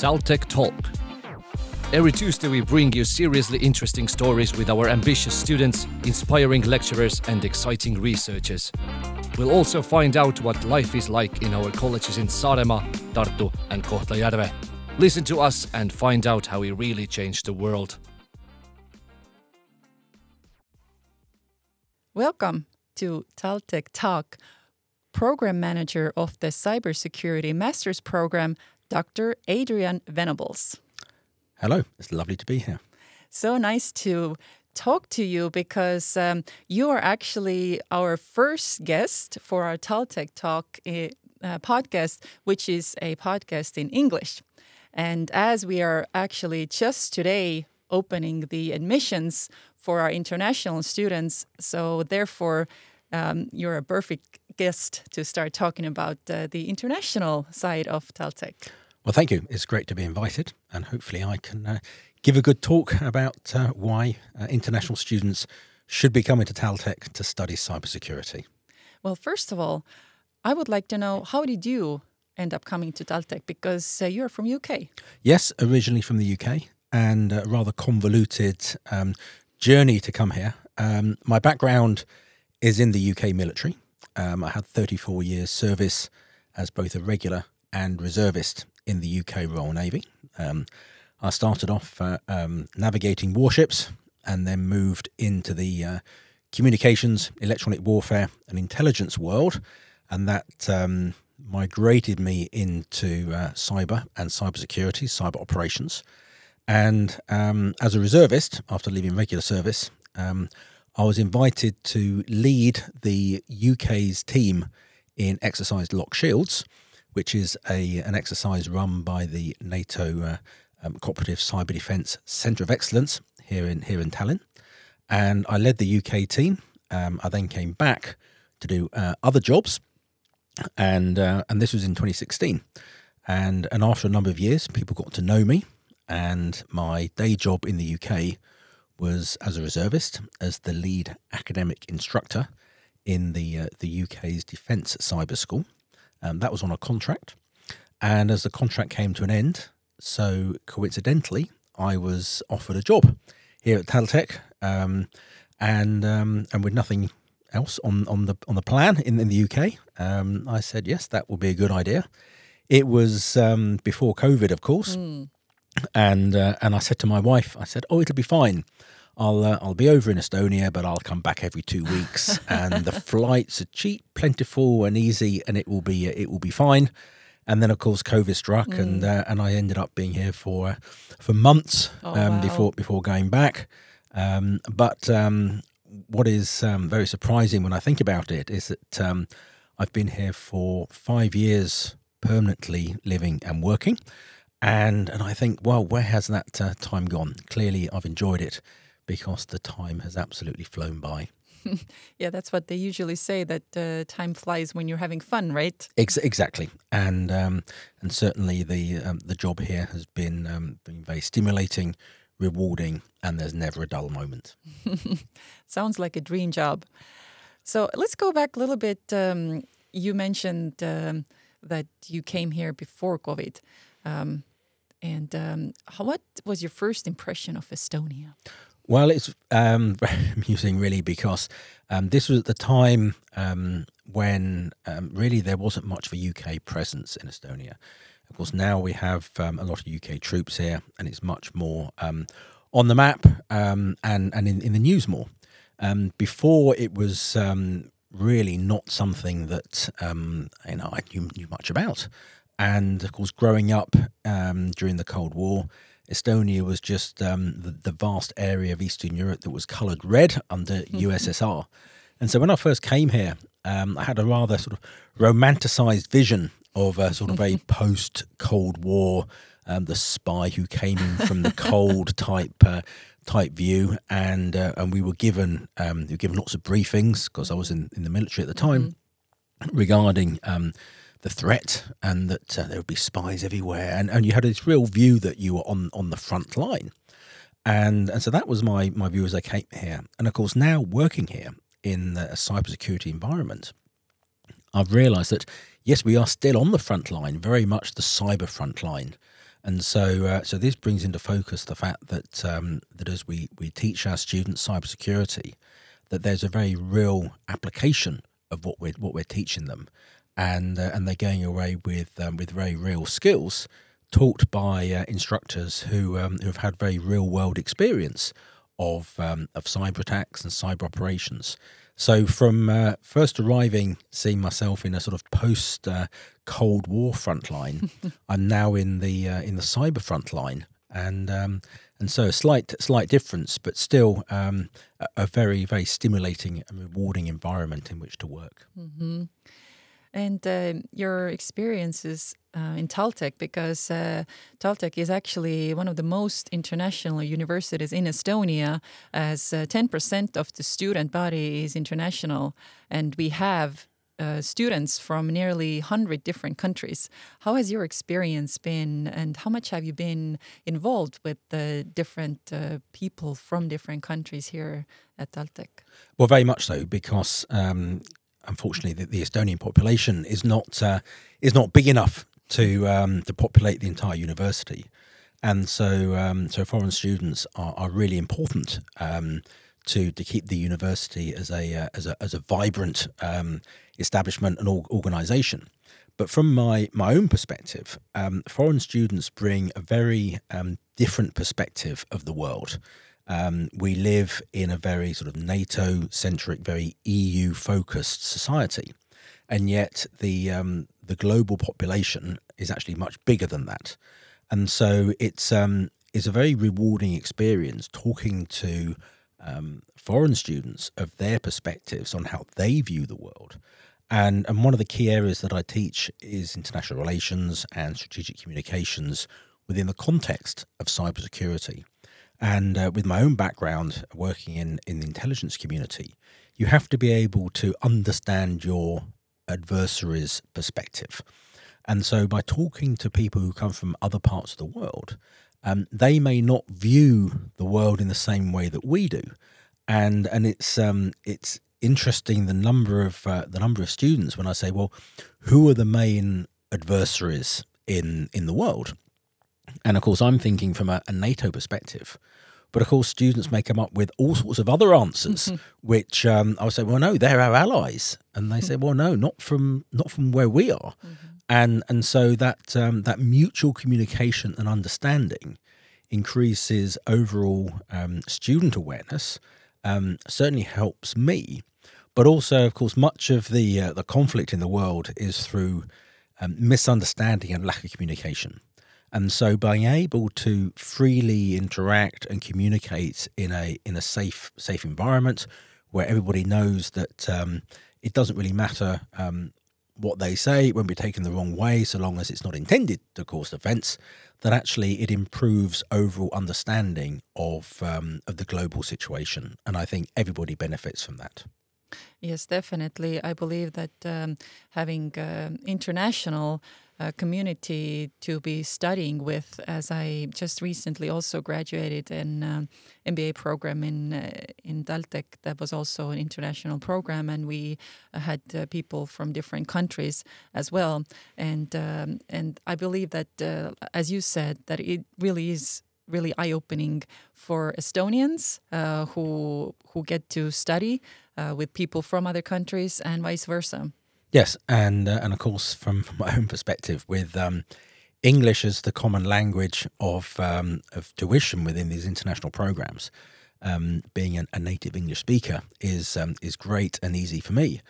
Taltech Talk. Every Tuesday, we bring you seriously interesting stories with our ambitious students, inspiring lecturers, and exciting researchers. We'll also find out what life is like in our colleges in Saaremaa, Tartu, and Kohtla-Järve. Listen to us and find out how we really change the world. Welcome to Taltech Talk. Program Manager of the Cybersecurity Master's Program, Dr. Adrian Venables. Hello, it's lovely to be here. So nice to talk to you because um, you are actually our first guest for our Taltech Talk uh, podcast, which is a podcast in English. And as we are actually just today opening the admissions for our international students, so therefore um, you're a perfect guest to start talking about uh, the international side of Taltech. Well, thank you. It's great to be invited, and hopefully, I can uh, give a good talk about uh, why uh, international students should be coming to Taltech to study cybersecurity. Well, first of all, I would like to know how did you end up coming to Taltech because uh, you're from UK? Yes, originally from the UK, and a rather convoluted um, journey to come here. Um, my background is in the UK military. Um, I had 34 years service as both a regular and reservist in the UK Royal Navy. Um, I started off uh, um, navigating warships and then moved into the uh, communications, electronic warfare, and intelligence world, and that um, migrated me into uh, cyber and cybersecurity, cyber operations. And um, as a reservist, after leaving regular service, um, I was invited to lead the UK's team in exercise Locked Shields, which is a an exercise run by the NATO uh, um, Cooperative Cyber Defence Centre of Excellence here in here in Tallinn, and I led the UK team. Um, I then came back to do uh, other jobs, and uh, and this was in 2016, and and after a number of years, people got to know me, and my day job in the UK was as a reservist, as the lead academic instructor in the uh, the UK's Defence Cyber School. Um, that was on a contract, and as the contract came to an end, so coincidentally, I was offered a job here at Taltech, um, and um, and with nothing else on, on the on the plan in, in the UK, um, I said yes, that would be a good idea. It was um, before COVID, of course. Mm and uh, and I said to my wife, I said, "Oh, it'll be fine. I'll uh, I'll be over in Estonia, but I'll come back every two weeks, and the flights are cheap, plentiful, and easy, and it will be it will be fine." And then, of course, COVID struck, mm. and uh, and I ended up being here for for months oh, um, wow. before before going back. Um, but um, what is um, very surprising when I think about it is that um, I've been here for five years permanently living and working and and I think, well, where has that uh, time gone? Clearly, I've enjoyed it because the time has absolutely flown by. yeah, that's what they usually say that uh, time flies when you're having fun, right? Ex- exactly, and um, and certainly the um, the job here has been um, been very stimulating, rewarding, and there's never a dull moment. Sounds like a dream job. So let's go back a little bit. Um, you mentioned um, that you came here before COVID. Um, and um, how, what was your first impression of Estonia? Well, it's um, amusing, really, because um, this was at the time um, when um, really there wasn't much of a UK presence in Estonia. Of course, now we have um, a lot of UK troops here, and it's much more on the map and and in, in the news more. before, it was really not something that you know I knew, knew much about. And of course, growing up um, during the Cold War, Estonia was just um, the, the, vast area of Eastern Europe that was coloured red under USSR. And so when I first came here, um, I had a rather sort of romanticised vision of a sort of a post Cold War, um, the spy who came in from the cold type. Uh, type view, and uh, and we were given um, we were given lots of briefings because I was in, in the military at the time mm-hmm. regarding um, the threat and that uh, there would be spies everywhere, and, and you had this real view that you were on on the front line, and and so that was my my view as I came here, and of course now working here in a cybersecurity environment, I've realised that yes, we are still on the front line, very much the cyber front line. And so, uh, so this brings into focus the fact that um, that as we, we teach our students cybersecurity, that there's a very real application of what we're what we're teaching them, and uh, and they're going away with um, with very real skills taught by uh, instructors who um, who have had very real world experience of um, of cyber attacks and cyber operations. So from uh, first arriving, seeing myself in a sort of post uh, Cold War front line, I'm now in the uh, in the cyber front line, and um, and so a slight slight difference, but still um, a, a, very very stimulating and rewarding environment in which to work. Mm-hmm. And uh, your experiences uh, in Taltech, because uh, Taltech is actually one of the most international universities in Estonia, as 10% uh, of the student body is international, and we have uh, students from nearly 100 different countries. How has your experience been, and how much have you been involved with the different uh, people from different countries here at Taltech? Well, very much so, because um, unfortunately the, the, Estonian population is not uh, is not big enough to um, to populate the entire university, and so um, so foreign students are, are really important um, to to keep the university as a uh, as a as a vibrant um, establishment and organisation. But from my my own perspective, um, foreign students bring a very um, different perspective of the world. Um, we live in a very sort of NATO centric, very EU focused society, and yet the um, the global population is actually much bigger than that, and so it's um, it's a very rewarding experience talking to um, foreign students of their perspectives on how they view the world. And, and one of the key areas that I teach is international relations and strategic communications within the context of cybersecurity. And uh, with my own background working in, in the intelligence community, you have to be able to understand your adversary's perspective. And so by talking to people who come from other parts of the world, um, they may not view the world in the same way that we do. And and it's um, it's interesting the number of uh, the number of students when I say, well, who are the main adversaries in in the world? And of course, I'm thinking from a, a NATO perspective. But of course, students may come up with all sorts of other answers, mm-hmm. which um, I would say, well, no, they're our allies, and they say, well, no, not from not from where we are, mm-hmm. and and so that um, that mutual communication and understanding increases overall um, student awareness. Um, certainly helps me, but also, of course, much of the uh, the conflict in the world is through um, misunderstanding and lack of communication. And so being able to freely interact and communicate in a in a safe safe environment where everybody knows that um, it doesn't really matter um, what they say, it won't be taken the wrong way, so long as it's not intended to cause offence, that actually it improves overall understanding of um, of the global situation. And I think everybody benefits from that. Yes, definitely. I believe that um, having uh, international uh, community to be studying with, as I just recently also graduated in um, MBA program in uh, in Taltech. That was also an international program, and we uh, had uh, people from different countries as well. And um, and I believe that, uh, as you said, that it really is really eye opening for Estonians uh, who who get to study uh, with people from other countries and vice versa. Yes, and uh, and of course, from, from, my own perspective, with um, English as the common language of um, of tuition within these international programs, um, being a, a, native English speaker is um, is great and easy for me.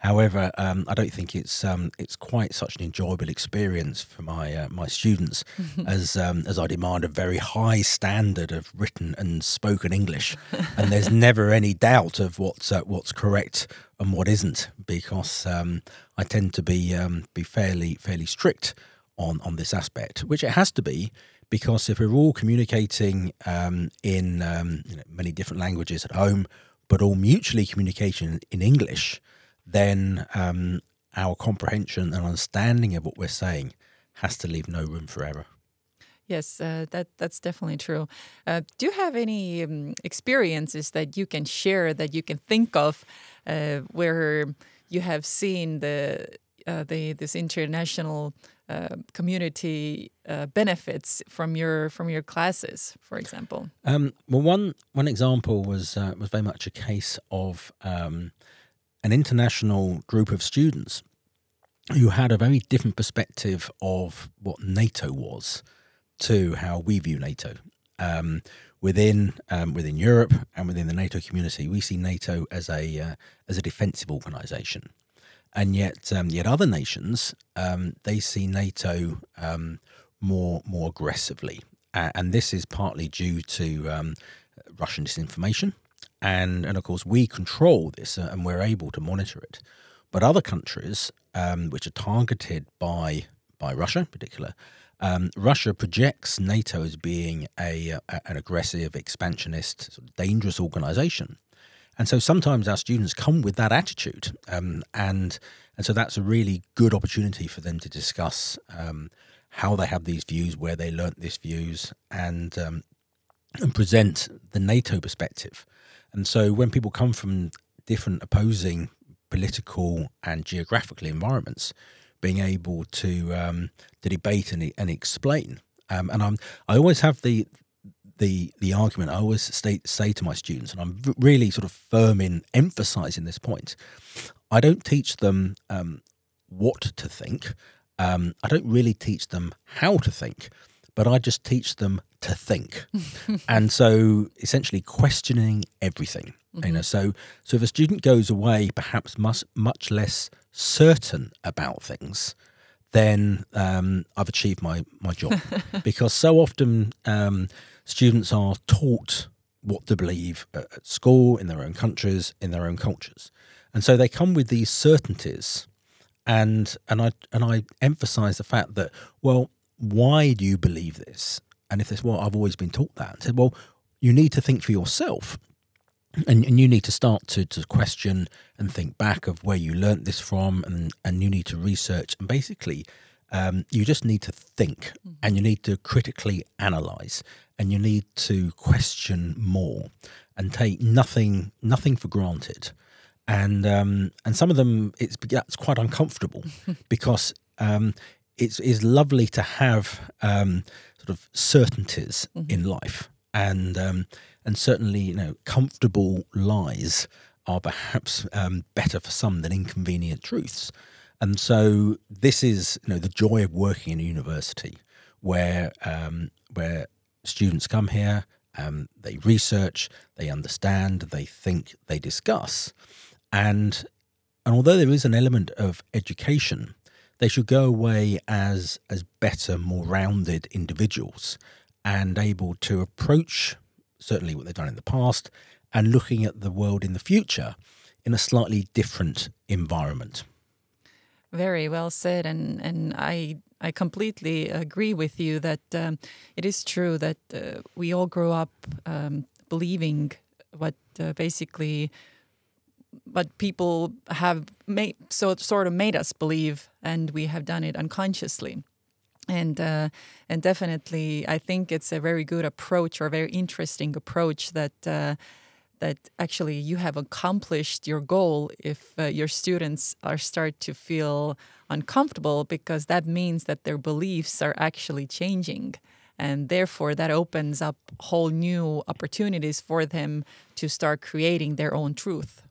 However, um, I don't think it's um, it's quite such an enjoyable experience for my uh, my students as um, as I demand a very high standard of written and spoken English, and there's never any doubt of what's uh, what's correct and what isn't because um, I tend to be um, be fairly fairly strict on on this aspect, which it has to be because if we're all communicating um, in you know, many different languages at home, but all mutually communicating in English then um, our comprehension and understanding of what we're saying has to leave no room for error. Yes, uh, that that's definitely true. Uh, do you have any um, experiences that you can share that you can think of uh, where you have seen the uh, the this international uh, community uh, benefits from your from your classes, for example? Um, well, one one example was uh, was very much a case of um, an international group of students who had a very different perspective of what NATO was to how we view NATO. Um, within um, within Europe and within the NATO community, we see NATO as a uh, as a defensive organisation, and yet um, yet other nations um, they see NATO um, more more aggressively, uh, and this is partly due to um, Russian disinformation, and and of course we control this uh, and we're able to monitor it, but other countries um, which are targeted by by Russia in particular. Um, Russia projects NATO as being a, a an aggressive, expansionist, sort of dangerous organisation, and so sometimes our students come with that attitude, um, and and so that's a really good opportunity for them to discuss um, how they have these views, where they learnt these views, and um, and present the NATO perspective. And so when people come from different opposing political and geographical environments, being able to um, to debate and, and explain. Um, and I'm I always have the the the argument. I always state, say to my students, and I'm really sort of firm in emphasising this point. I don't teach them um, what to think. Um, I don't really teach them how to think, but I just teach them to think. and so, essentially, questioning everything. Mm-hmm. You know, so so if a student goes away, perhaps much much less certain about things, then um, I've achieved my my job. because so often um, students are taught what to believe at school, in their own countries, in their own cultures, and so they come with these certainties. And and I and I emphasise the fact that well, why do you believe this? And if this, well, I've always been taught that. I said, well, you need to think for yourself and, and you need to start to, to question and think back of where you learnt this from and, and you need to research and basically um, you just need to think mm-hmm. and you need to critically analyze and you need to question more and take nothing nothing for granted and um, and some of them it's it's quite uncomfortable because um, it's is lovely to have um, sort of certainties mm-hmm. in life and um, and certainly you know comfortable lies are perhaps um, better for some than inconvenient truths. And so this is you know the joy of working in a university where um, where students come here, um, they research, they understand, they think, they discuss, and and although there is an element of education, they should go away as as better, more rounded individuals and able to approach certainly what they've done in the past, and looking at the world in the future in a slightly different environment. Very well said, and and I I completely agree with you that um, it is true that uh, we all grow up um, believing what uh, basically what people have made so sort of made us believe, and we have done it unconsciously. And uh, and definitely I think it's a very good approach or a very interesting approach that uh, that actually you have accomplished your goal if uh, your students are start to feel uncomfortable because that means that their beliefs are actually changing. And therefore that opens up whole new opportunities for them to start creating their own truth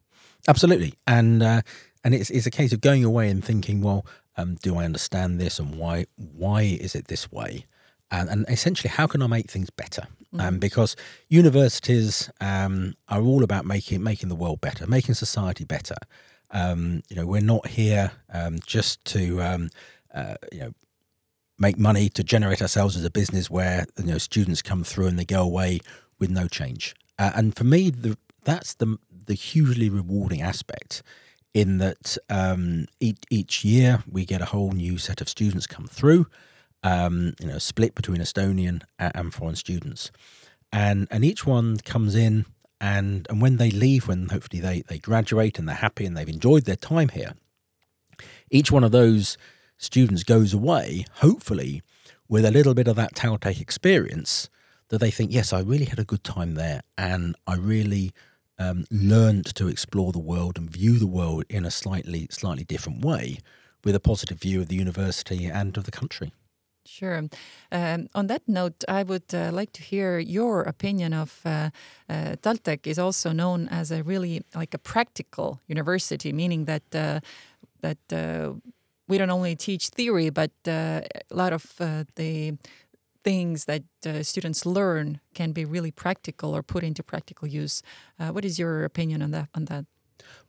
absolutely and uh, and it's, it's a case of going away and thinking well um, do I understand this and why why is it this way? And, and essentially, how can I make things better? Mm-hmm. Um, because universities um, are all about making making the world better, making society better. Um, you know, we're not here um, just to um, uh, you know make money to generate ourselves as a business where you know students come through and they go away with no change. Uh, and for me, the, that's the the hugely rewarding aspect in that um, each, each year we get a whole new set of students come through, um, you know, split between Estonian and foreign students. And, and each one comes in and, and when they leave, when hopefully they, they graduate and they're happy and they've enjoyed their time here, each one of those students goes away, hopefully, with a little bit of that TalTech experience that they think, yes, I really had a good time there and I really um, learned to explore the world and view the world in a slightly slightly different way, with a positive view of the university and of the country. Sure. Um, on that note, I would uh, like to hear your opinion of uh, uh, TalTech is also known as a really like a practical university, meaning that uh, that uh, we don't only teach theory, but uh, a lot of the things that students learn can be really practical or put into practical use. what is your opinion on that? On that?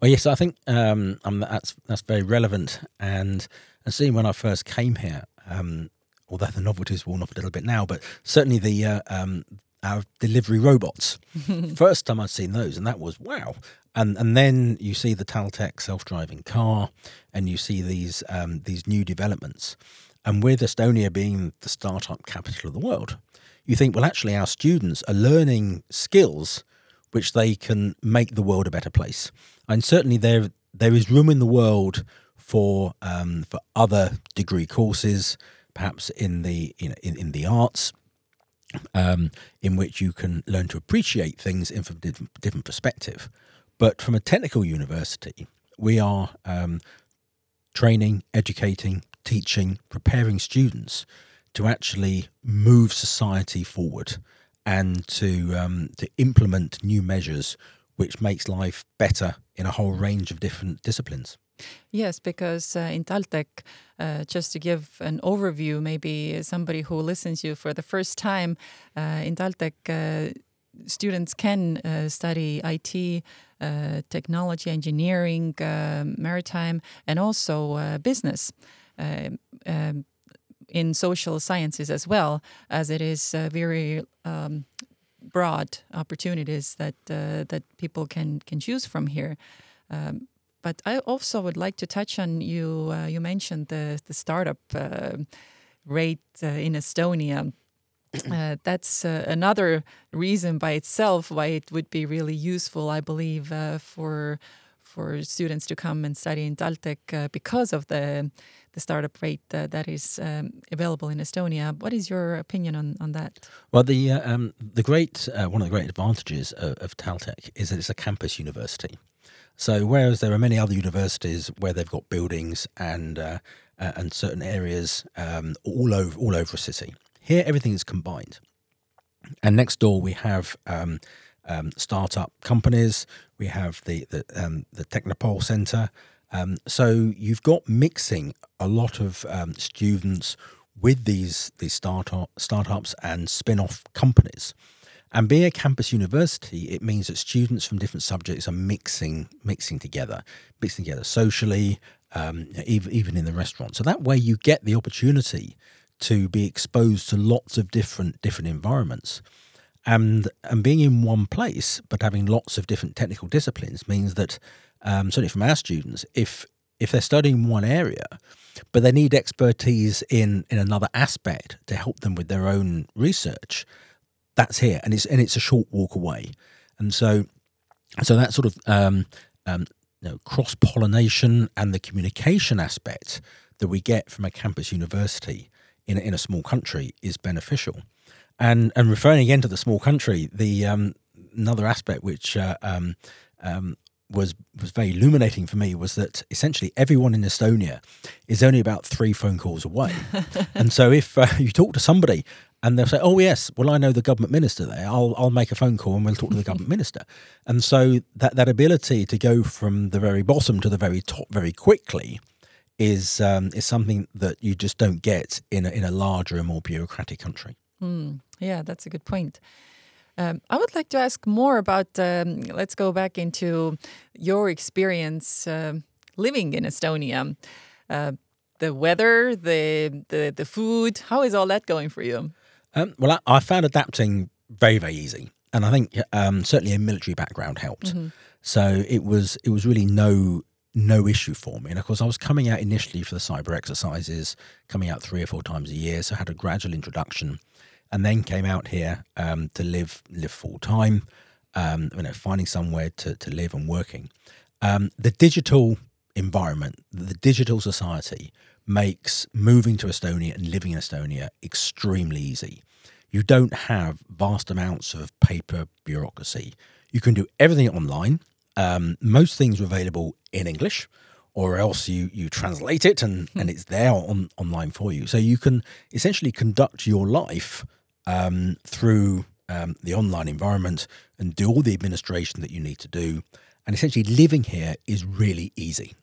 Well, yes, I think um, um, that's that's very relevant. And and seeing when I first came here, um, although the novelty's worn off a little bit now, but certainly the uh, um, our delivery robots. First time I'd seen those, and that was wow. And and then you see the Taltech self-driving car, and you see these um, these new developments. And with Estonia being the startup capital of the world, you think, well, actually, our students are learning skills which they can make the world a better place. And certainly, there there is room in the world for um, for other degree courses perhaps in the you know in, in the arts um, in which you can learn to appreciate things in from different, different perspective. But from a technical university, we are um, training, educating, teaching, preparing students to actually move society forward and to um, to implement new measures which makes life better in a whole range of different disciplines. Yes, because uh, in Taltech, uh, just to give an overview, maybe somebody who listens to you for the first time, uh, in Taltech, uh, students can uh, study IT, uh, technology, engineering, maritime, and also business. Um, in social sciences as well, as it is very um, broad opportunities that that people can can choose from here. Um, but I also would like to touch on you. Uh, you mentioned the the startup uh, rate uh, in Estonia. Uh, that's uh, another reason by itself why it would be really useful, I believe, uh, for for students to come and study in Taltech because of the the startup rate that is um, available in Estonia. What is your opinion on, on that? Well, the um, the great one of the great advantages of, of Taltech is that it's a campus university. So whereas there are many other universities where they've got buildings and uh, uh, and certain areas um, all over all over a city, here everything is combined. And next door we have um, um, startup companies. We have the the um, the Tehnopol Centre. Um, so you've got mixing a lot of um, students with these these startup startups and spin-off companies. And being a campus university, it means that students from different subjects are mixing mixing together, mixing together socially, um, even even in the restaurant. So that way, you get the opportunity to be exposed to lots of different different environments. And and being in one place, but having lots of different technical disciplines, means that um, certainly from our students, if if they're studying one area, but they need expertise in in another aspect to help them with their own research, that's here, and it's and it's a short walk away, and so so that sort of um, um, you know, cross pollination and the communication aspect that we get from a campus university in in a small country is beneficial. And and referring again to the small country, the um, another aspect which uh, um, um, was was very illuminating for me was that essentially everyone in Estonia is only about three phone calls away, and so if uh, you talk to somebody and they'll say, "Oh yes, well I know the government minister there. I'll I'll make a phone call and we'll talk to the government minister." And so that that ability to go from the very bottom to the very top very quickly is um, is something that you just don't get in a, in a larger and more bureaucratic country. Mm, yeah, that's a good point. Um, I would like to ask more about. Um, let's go back into your experience uh, living in Estonia. Uh, the weather, the, the the food. How is all that going for you? Um, well, I, I, found adapting very, very easy, and I think um, certainly a military background helped. Mm-hmm. So it was it was really no no issue for me. And of course, I was coming out initially for the cyber exercises, coming out three or four times a year, so I had a gradual introduction, and then came out here um, to live live full time. Um, you know, finding somewhere to to live and working. Um, the digital environment, the digital society makes moving to Estonia and living in Estonia extremely easy. You don't have vast amounts of paper bureaucracy. You can do everything online. Um, most things are available in English, or else you you translate it and and it's there on online for you. So you can essentially conduct your life um, through um, the online environment and do all the administration that you need to do. And essentially, living here is really easy.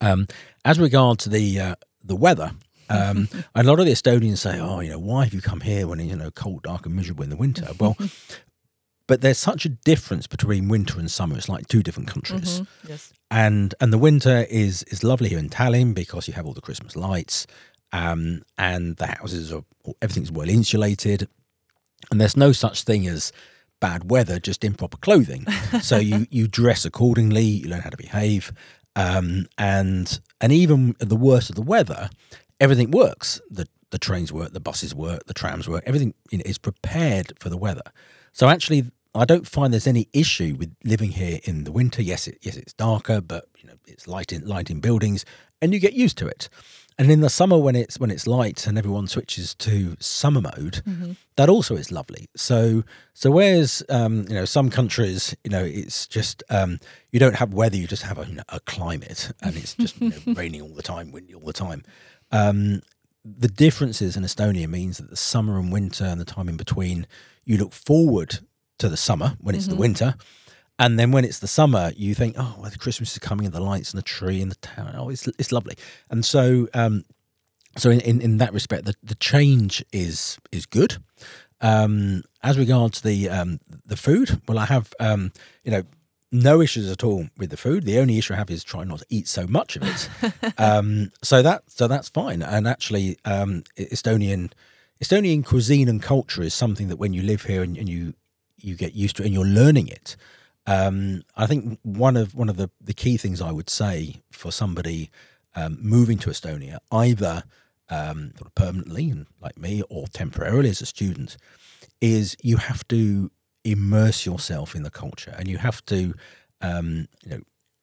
Um, as regards to the uh, the weather, um, a lot of the Estonians say, "Oh, you know, why have you come here when it's you know cold, dark, and miserable in the winter?" Well, but there's such a difference between winter and summer. It's like two different countries. Mm-hmm. Yes. And and the winter is is lovely here in Tallinn because you have all the Christmas lights, um, and the houses are everything's well insulated, and there's no such thing as bad weather, just improper clothing. so you you dress accordingly, you learn how to behave, um, and and even the worst of the weather, everything works. The the trains work, the buses work, the trams work. Everything you know, is prepared for the weather. So actually, I don't find there's any issue with living here in the winter. Yes, it, yes, it's darker, but you know it's light in light in buildings, and you get used to it. And in the summer, when it's when it's light and everyone switches to summer mode, mm-hmm. that also is lovely. So so whereas um, you know some countries, you know, it's just um, you don't have weather, you just have a, a climate, and it's just you know, raining all the time, windy all the time. Um, the differences in Estonia means that the summer and winter and the time in between, you look forward to the summer when it's mm-hmm. the winter. And then when it's the summer, you think, oh, well, the Christmas is coming and the lights and the tree and the town. Oh, it's, it's lovely. And so, um, so in, in, in, that respect, the, the change is is good. Um, as regards the um, the food, well, I have um, you know no issues at all with the food. The only issue I have is trying not to eat so much of it. um, so that so that's fine. And actually, um, Estonian Estonian cuisine and culture is something that when you live here and, and you you get used to it and you're learning it. Um, I think one of one of the, the key things I would say for somebody um, moving to Estonia, either um, sort of permanently like me, or temporarily as a student, is you have to immerse yourself in the culture and you have to um, you know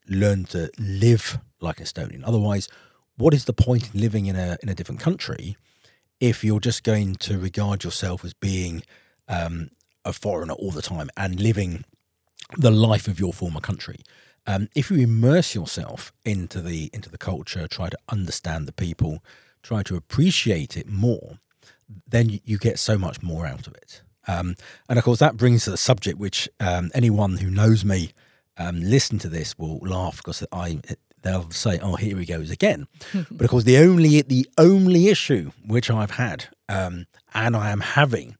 learn to live like Estonian. Otherwise, what is the point in living in a in a different country if you're just going to regard yourself as being um, a foreigner all the time and living the life of your former country. Um, if you immerse yourself into the into the culture, try to understand the people, try to appreciate it more, then you, you get so much more out of it. Um, and of course, that brings to the subject which um, anyone who knows me, um, listen to this will laugh because I they'll say, "Oh, here he goes again." but of course, the only the only issue which I've had um, and I am having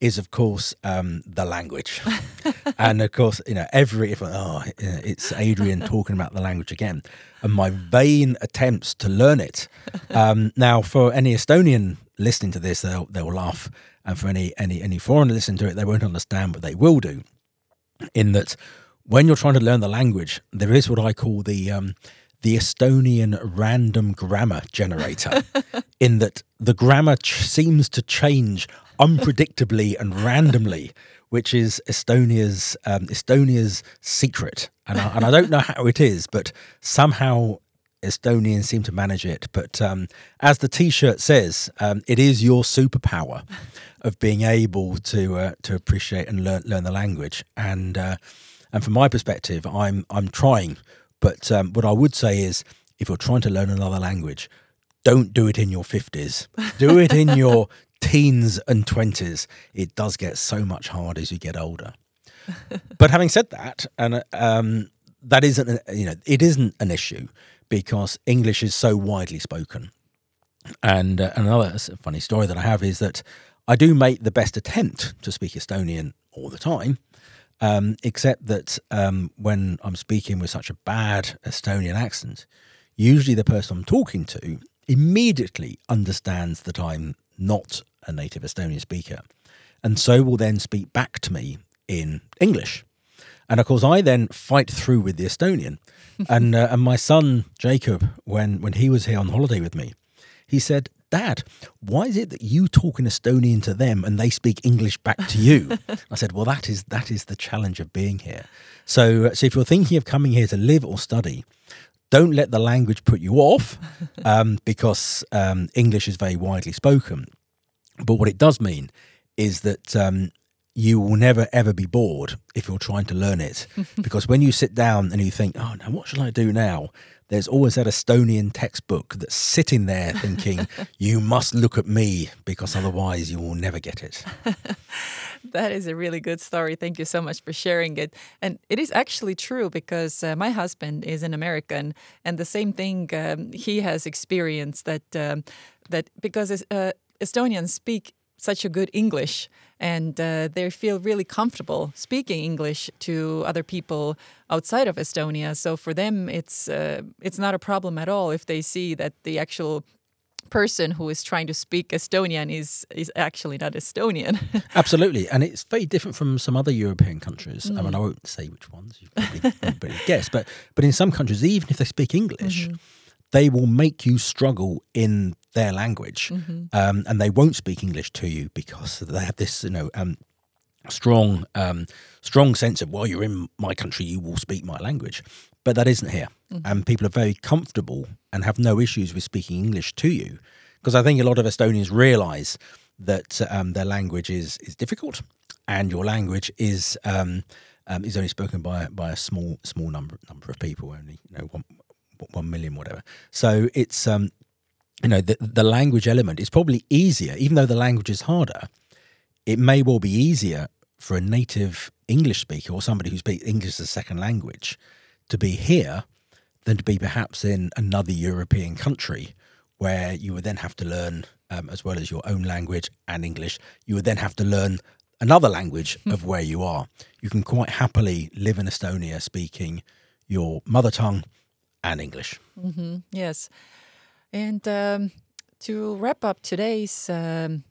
is of course um, the language, and of course you know every if oh it's Adrian talking about the language again, and my vain attempts to learn it. Um, now, for any Estonian listening to this, they'll they'll laugh, and for any any any foreigner listening to it, they won't understand, but they will do. In that, when you're trying to learn the language, there is what I call the um, the Estonian random grammar generator, in that the grammar ch- seems to change unpredictably and randomly, which is Estonia's um, Estonia's secret. And I, and I don't know how it is, but somehow Estonians seem to manage it. But um, as the T-shirt says, um, it is your superpower of being able to uh, to appreciate and learn learn the language. And uh, and from my perspective, I'm I'm trying but um, what I would say is, if you're trying to learn another language, don't do it in your 50s. Do it in your teens and 20s. It does get so much harder as you get older. but having said that, and um, that isn't, you know, it isn't an issue because English is so widely spoken. And uh, another funny story that I have is that I do make the best attempt to speak Estonian all the time, um, except that um, when I'm speaking with such a bad Estonian accent, usually the person I'm talking to immediately understands that I'm not a native Estonian speaker, and so will then speak back to me in English. And of course, I then fight through with the Estonian. and uh, and my son Jacob, when when he was here on holiday with me, he said, Dad, why is it that you talk in Estonian to them and they speak English back to you? I said, Well, that is that is the challenge of being here. So, so if you're thinking of coming here to live or study, don't let the language put you off, um, because um, English is very widely spoken. But what it does mean is that um, you will never ever be bored if you're trying to learn it, because when you sit down and you think, "Oh, now what should I do now?" There's always that Estonian textbook that's sitting there thinking, you must look at me because otherwise you will never get it. that is a really good story. Thank you so much for sharing it. And it is actually true because uh, my husband is an American, and the same thing um, he has experienced that um, that because uh, Estonians speak such a good English and uh, they feel really comfortable speaking English to other people outside of Estonia. So for them, it's uh, it's not a problem at all if they see that the actual person who is trying to speak Estonian is is actually not Estonian. Absolutely, and it's very different from some other European countries. Mm. I mean, I won't say which ones you probably, probably guess, but but in some countries, even if they speak English. Mm -hmm they will make you struggle in their language, mm-hmm. um, and they won't speak English to you because they have this, you know, um, strong, um, strong sense of, well, you're in my country, you will speak my language. But that isn't here, mm-hmm. and people are very comfortable and have no issues with speaking English to you, because I think a lot of Estonians realise that um, their language is is difficult, and your language is. Um, um, is only spoken by by a small small number number of people, only you know one one million, whatever. So it's um, you know, the the language element is probably easier, even though the language is harder. It may well be easier for a native English speaker or somebody who speaks English as a second language to be here than to be perhaps in another European country where you would then have to learn, um, as well as your own language and English, you would then have to learn another language hmm. of where you are. You can quite happily live in Estonia speaking your mother tongue and English. Mm -hmm. Yes. And um, to wrap up today's um,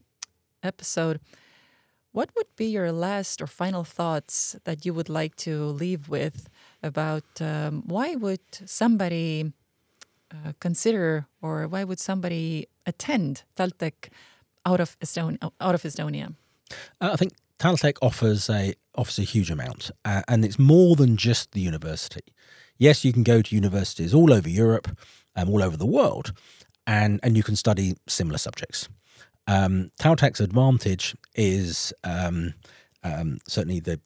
episode, what would be your last or final thoughts that you would like to leave with about um, why would somebody uh, consider or why would somebody attend TalTech out of Estonia? Out of Estonia? Uh, I think TalTech offers a offers a huge amount, uh, and it's more than just the university. Yes, you can go to universities all over Europe, um, all over the world, and, and you can study similar subjects. Um, advantage is um, um, certainly the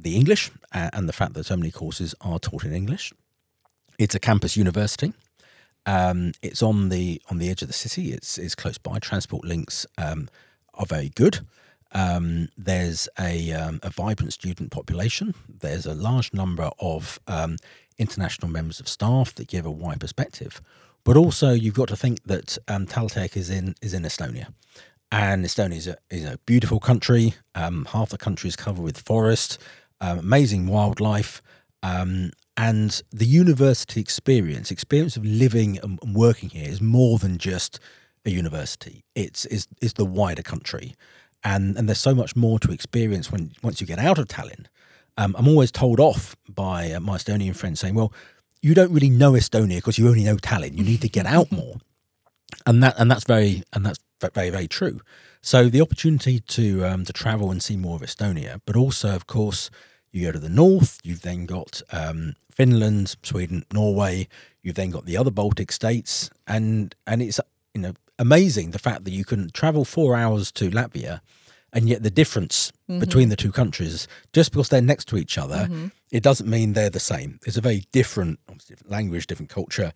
the English and the fact that so many courses are taught in English. It's a campus university. Um, it's on the on the edge of the city. It's it's close by. Transport links um, are very good. Um, there's a, um, a vibrant student population. There's a large number of um, international members of staff that give a wide perspective. But also, you've got to think that um, TalTech is in is in Estonia, and Estonia is a, is a beautiful country. Um, half the country is covered with forest, um, amazing wildlife, um, and the university experience, experience of living and, working here, is more than just a university. It's is is the wider country, and and there's so much more to experience when once you get out of Tallinn um, I'm always told off by uh, my Estonian friends saying, well, you don't really know Estonia because you only know Tallinn. You need to get out more. And that and that's very and that's very very true. So the opportunity to um, to travel and see more of Estonia, but also of course you go to the north. You've then got um, Finland, Sweden, Norway. You've then got the other Baltic states, and and it's you know amazing the fact that you can travel four hours to Latvia and yet the difference mm-hmm. between the two countries, just because they're next to each other, mm-hmm. it doesn't mean they're the same. It's a very different, different language, different culture,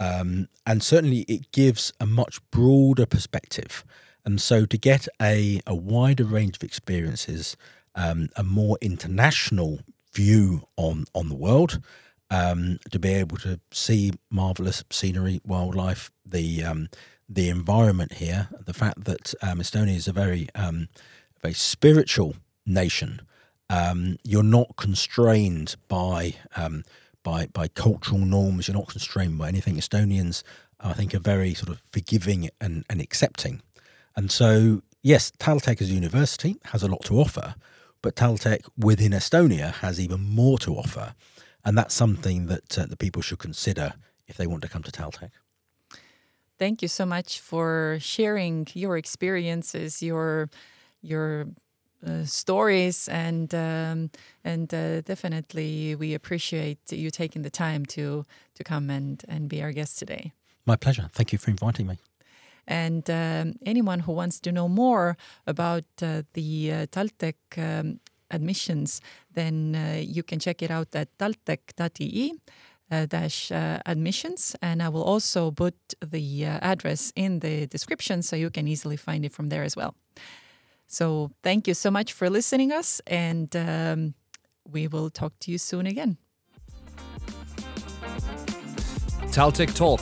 um, and certainly it gives a much broader perspective. And so, to get a, a wider range of experiences, um, a more international view on on the world, um, to be able to see marvelous scenery, wildlife, the um, the environment here, the fact that um, Estonia is a very um, very spiritual nation. Um, you're not constrained by um, by by cultural norms. You're not constrained by anything. Estonians, I think, are very sort of forgiving and, and accepting. And so, yes, TalTech as a university has a lot to offer, but TalTech within Estonia has even more to offer, and that's something that uh, the people should consider if they want to come to TalTech. Thank you so much for sharing your experiences, your your uh, stories, and um, and uh, definitely we appreciate you taking the time to to come and and be our guest today. My pleasure. Thank you for inviting me. And um, anyone who wants to know more about uh, the uh, TalTech um, admissions, then uh, you can check it out at taltech.ee. uh, dash uh, admissions, and I will also put the uh, address in the description so you can easily find it from there as well. So thank you so much for listening us, and um, we will talk to you soon again. TalTech Talk.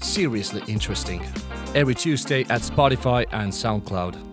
Seriously interesting. Every Tuesday at Spotify and SoundCloud.